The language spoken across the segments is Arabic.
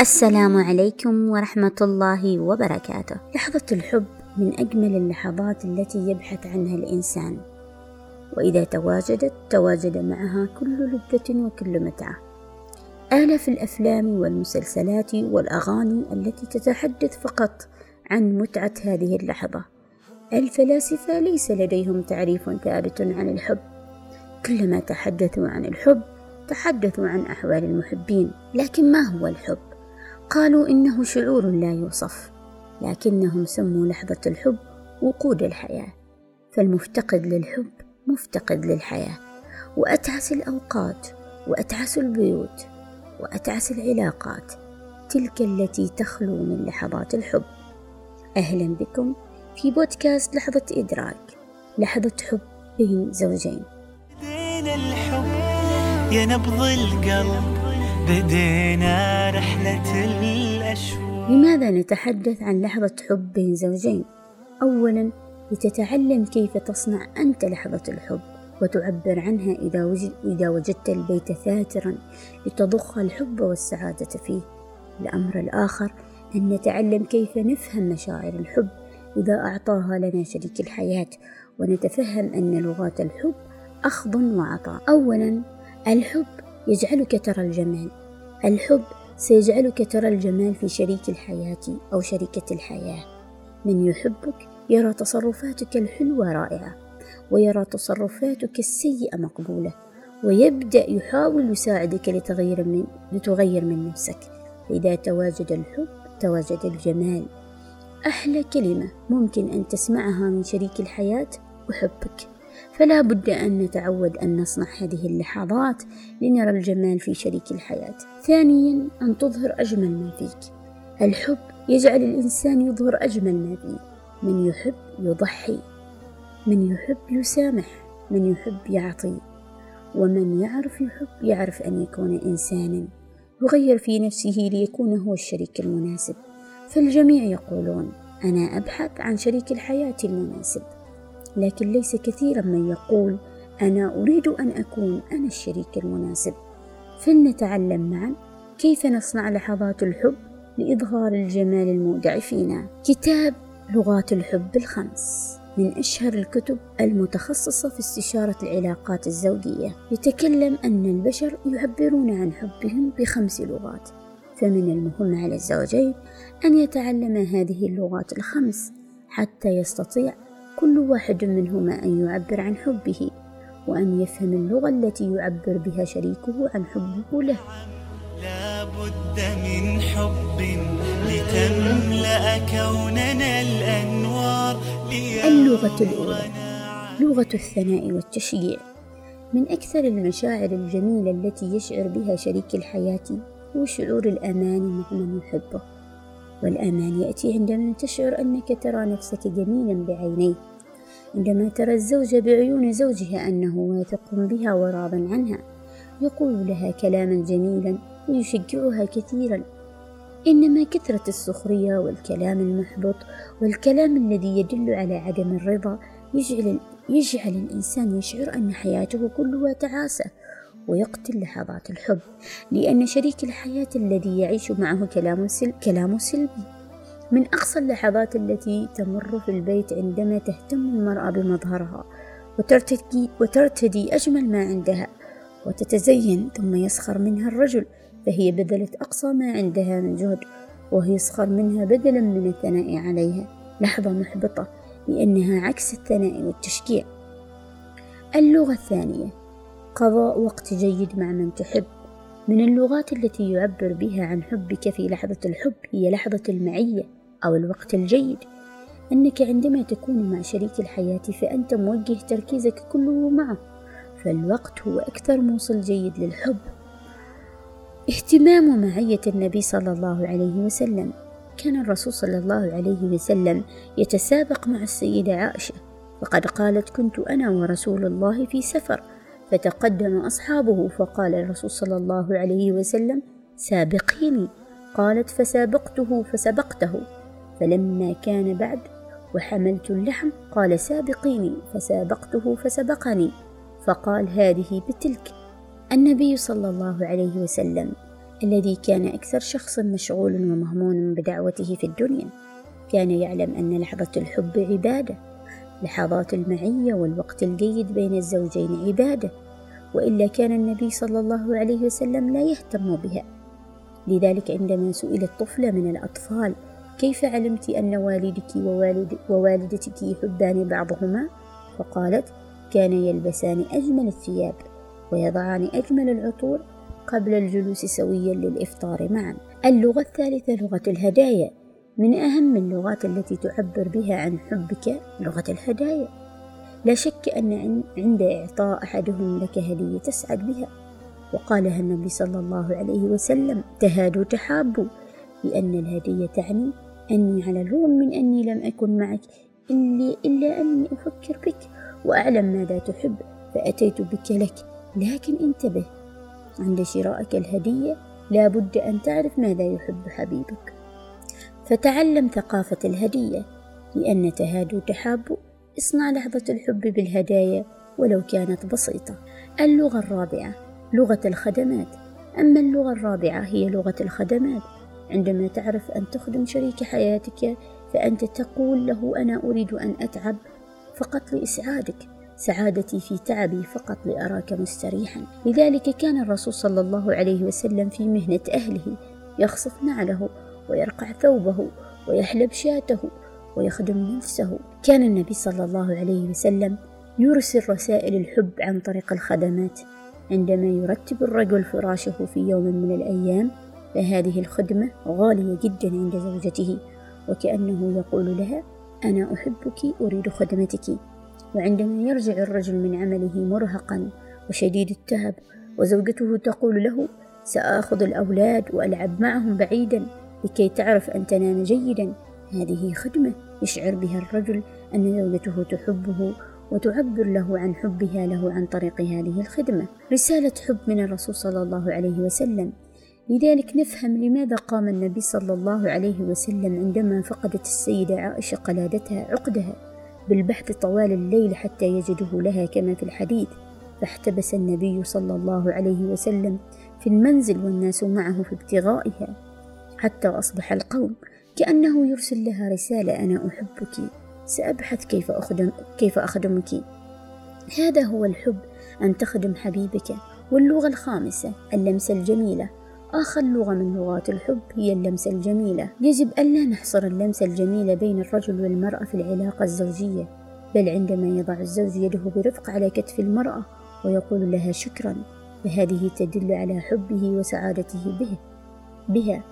السلام عليكم ورحمة الله وبركاته. لحظة الحب من أجمل اللحظات التي يبحث عنها الإنسان، وإذا تواجدت تواجد معها كل لذة وكل متعة. آلاف الأفلام والمسلسلات والأغاني التي تتحدث فقط عن متعة هذه اللحظة. الفلاسفة ليس لديهم تعريف ثابت عن الحب، كلما تحدثوا عن الحب تحدثوا عن أحوال المحبين، لكن ما هو الحب؟ قالوا إنه شعور لا يوصف، لكنهم سموا لحظة الحب وقود الحياة، فالمفتقد للحب مفتقد للحياة، وأتعس الأوقات وأتعس البيوت وأتعس العلاقات تلك التي تخلو من لحظات الحب. أهلا بكم في بودكاست لحظة إدراك، لحظة حب بين زوجين. بدينا الحب يا نبض القلب بدينا رحلة الأشواق لماذا نتحدث عن لحظة حب بين زوجين؟ أولاً لتتعلم كيف تصنع أنت لحظة الحب وتعبر عنها إذا, وجد إذا وجدت البيت ثاترا لتضخ الحب والسعادة فيه. الأمر الآخر أن نتعلم كيف نفهم مشاعر الحب إذا أعطاها لنا شريك الحياة ونتفهم أن لغات الحب أخذ وعطاء. أولاً الحب يجعلك ترى الجمال. الحب سيجعلك ترى الجمال في شريك الحياة أو شريكة الحياة. من يحبك يرى تصرفاتك الحلوة رائعة ويرى تصرفاتك السيئة مقبولة ويبدأ يحاول يساعدك لتغير من لتغير من نفسك. فإذا تواجد الحب تواجد الجمال. أحلى كلمة ممكن أن تسمعها من شريك الحياة أحبك. فلا بد أن نتعود أن نصنع هذه اللحظات لنرى الجمال في شريك الحياة. ثانيا أن تظهر أجمل ما فيك. الحب يجعل الإنسان يظهر أجمل ما فيه. من يحب يضحي، من يحب يسامح، من يحب يعطي، ومن يعرف يحب يعرف أن يكون إنسانا يغير في نفسه ليكون هو الشريك المناسب. فالجميع يقولون أنا أبحث عن شريك الحياة المناسب. لكن ليس كثيرا من يقول أنا أريد أن أكون أنا الشريك المناسب. فلنتعلم معا كيف نصنع لحظات الحب لإظهار الجمال المودع فينا. كتاب لغات الحب الخمس من أشهر الكتب المتخصصة في استشارة العلاقات الزوجية. يتكلم أن البشر يعبرون عن حبهم بخمس لغات فمن المهم على الزوجين أن يتعلما هذه اللغات الخمس حتى يستطيع كل واحد منهما أن يعبر عن حبه وأن يفهم اللغة التي يعبر بها شريكه عن حبه له. لا بد من حب لتملأ كوننا الأنوار اللغة الأولى لغة الثناء والتشجيع من أكثر المشاعر الجميلة التي يشعر بها شريك الحياة هو شعور الأمان مع من يحبه. والأمان يأتي عندما تشعر أنك ترى نفسك جميلا بعينيه عندما ترى الزوجة بعيون زوجها أنه واثق بها وراض عنها يقول لها كلاما جميلا ويشجعها كثيرا. إنما كثرة السخرية والكلام المحبط والكلام الذي يدل على عدم الرضا يجعل, يجعل الإنسان يشعر أن حياته كلها تعاسة ويقتل لحظات الحب لأن شريك الحياة الذي يعيش معه كلام, سل... كلام سلبي. من أقصى اللحظات التي تمر في البيت عندما تهتم المرأة بمظهرها وترتدي, وترتدي أجمل ما عندها وتتزين ثم يسخر منها الرجل فهي بذلت أقصى ما عندها من جهد وهو يسخر منها بدلا من الثناء عليها. لحظة محبطة لأنها عكس الثناء والتشجيع. اللغة الثانية قضاء وقت جيد مع من تحب. من اللغات التي يعبر بها عن حبك في لحظة الحب هي لحظة المعية أو الوقت الجيد. أنك عندما تكون مع شريك الحياة فأنت موجه تركيزك كله معه فالوقت هو أكثر موصل جيد للحب. اهتمام معية النبي صلى الله عليه وسلم. كان الرسول صلى الله عليه وسلم يتسابق مع السيدة عائشة فقد قالت كنت أنا ورسول الله في سفر. فتقدم أصحابه فقال الرسول صلى الله عليه وسلم سابقيني. قالت فسابقته فسبقته. فلما كان بعد وحملت اللحم قال سابقيني. فسابقته فسبقني. فقال هذه بتلك النبي صلى الله عليه وسلم الذي كان أكثر شخص مشغول ومهموم بدعوته في الدنيا. كان يعلم أن لحظة الحب عبادة. لحظات المعية والوقت الجيد بين الزوجين عبادة وإلا كان النبي صلى الله عليه وسلم لا يهتم بها. لذلك عندما سئلت طفلة من الأطفال كيف علمت أن والدك ووالد ووالدتك يحبان بعضهما؟ فقالت كان يلبسان أجمل الثياب ويضعان أجمل العطور قبل الجلوس سويا للإفطار معا. اللغة الثالثة لغة الهدايا. من أهم اللغات التي تعبر بها عن حبك لغة الهدايا. لا شك أن عند إعطاء أحدهم لك هدية تسعد بها. وقالها النبي صلى الله عليه وسلم تهادوا تحابوا لأن الهدية تعني أني على الرغم من أني لم أكن معك إلا, إلا أني أفكر بك وأعلم ماذا تحب فأتيت بك لك. لكن انتبه عند شرائك الهدية لا بد أن تعرف ماذا يحب حبيبك. فتعلم ثقافة الهدية لأن تهادوا تحابوا إصنع لحظة الحب بالهدايا ولو كانت بسيطة. اللغة الرابعة لغة الخدمات. أما اللغة الرابعة هي لغة الخدمات. عندما تعرف أن تخدم شريك حياتك فأنت تقول له أنا أريد أن أتعب فقط لإسعادك. سعادتي في تعبي فقط لأراك مستريحا. لذلك كان الرسول صلى الله عليه وسلم في مهنة أهله يخصف نعله ويرقع ثوبه ويحلب شاته ويخدم نفسه. كان النبي صلى الله عليه وسلم يرسل رسائل الحب عن طريق الخدمات. عندما يرتب الرجل فراشه في يوم من الأيام فهذه الخدمة غالية جدا عند زوجته وكأنه يقول لها أنا أحبك أريد خدمتك. وعندما يرجع الرجل من عمله مرهقا وشديد التعب وزوجته تقول له سآخذ الأولاد وألعب معهم بعيدا. لكي تعرف أن تنام جيدا. هذه خدمة يشعر بها الرجل أن زوجته تحبه وتعبر له عن حبها له عن طريق هذه الخدمة. رسالة حب من الرسول صلى الله عليه وسلم. لذلك نفهم لماذا قام النبي صلى الله عليه وسلم عندما فقدت السيدة عائشة قلادتها عقدها. بالبحث طوال الليل حتى يجده لها كما في الحديث. فاحتبس النبي صلى الله عليه وسلم في المنزل والناس معه في ابتغائها. حتى أصبح القوم كأنه يرسل لها رسالة أنا أحبك سأبحث كيف أخدم كيف أخدمك. هذا هو الحب أن تخدم حبيبك. واللغة الخامسة اللمسة الجميلة. آخر لغة من لغات الحب هي اللمسة الجميلة. يجب ألا نحصر اللمسة الجميلة بين الرجل والمرأة في العلاقة الزوجية بل عندما يضع الزوج يده برفق على كتف المرأة ويقول لها شكرا فهذه تدل على حبه وسعادته به بها.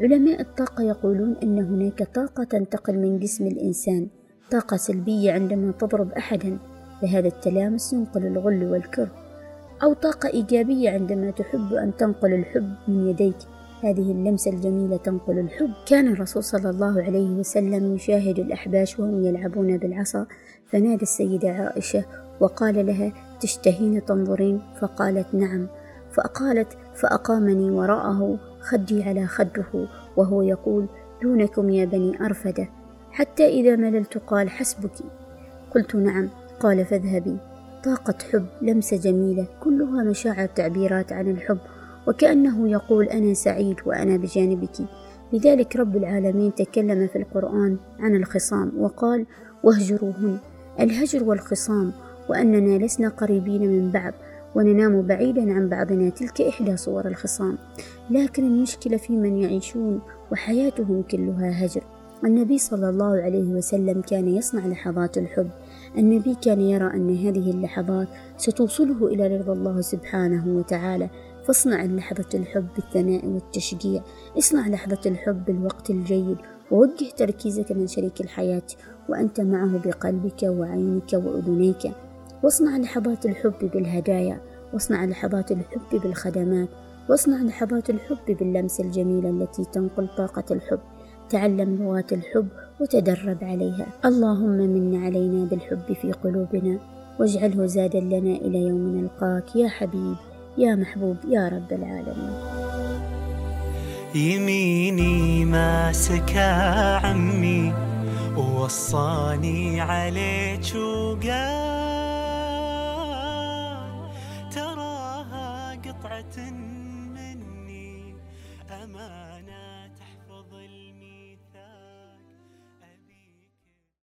علماء الطاقة يقولون أن هناك طاقة تنتقل من جسم الإنسان طاقة سلبية عندما تضرب أحدا فهذا التلامس ينقل الغل والكره. أو طاقة إيجابية عندما تحب أن تنقل الحب من يديك. هذه اللمسة الجميلة تنقل الحب. كان الرسول صلى الله عليه وسلم يشاهد الأحباش وهم يلعبون بالعصا فنادى السيدة عائشة وقال لها تشتهين تنظرين؟ فقالت نعم. فقالت فأقامني وراءه خدي على خده وهو يقول دونكم يا بني أرفدة. حتى إذا مللت قال حسبك. قلت نعم. قال فاذهبي. طاقة حب لمسة جميلة كلها مشاعر تعبيرات عن الحب وكأنه يقول أنا سعيد وأنا بجانبك. لذلك رب العالمين تكلم في القرآن عن الخصام وقال واهجروهن الهجر والخصام وأننا لسنا قريبين من بعض وننام بعيدا عن بعضنا تلك إحدى صور الخصام. لكن المشكلة في من يعيشون وحياتهم كلها هجر. النبي صلى الله عليه وسلم كان يصنع لحظات الحب. النبي كان يرى أن هذه اللحظات ستوصله إلى رضا الله سبحانه وتعالى. فاصنع لحظة الحب بالثناء والتشجيع. اصنع لحظة الحب بالوقت الجيد. ووجه تركيزك من شريك الحياة. وأنت معه بقلبك وعينك وأذنيك. واصنع لحظات الحب بالهدايا واصنع لحظات الحب بالخدمات واصنع لحظات الحب باللمسة الجميلة التي تنقل طاقة الحب. تعلم لغات الحب وتدرب عليها. اللهم من علينا بالحب في قلوبنا واجعله زادا لنا إلى يوم نلقاك. يا حبيب يا محبوب يا رب العالمين. يميني ماسكا عمي ووصاني عليك وقال